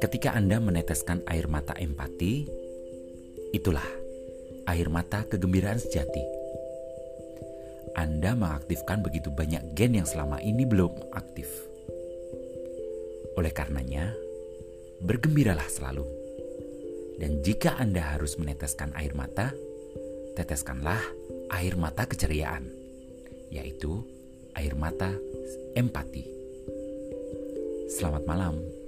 Ketika Anda meneteskan air mata empati, itulah air mata kegembiraan sejati. Anda mengaktifkan begitu banyak gen yang selama ini belum aktif. Oleh karenanya, bergembiralah selalu. Dan jika Anda harus meneteskan air mata, teteskanlah air mata keceriaan, yaitu air mata empati. Selamat malam.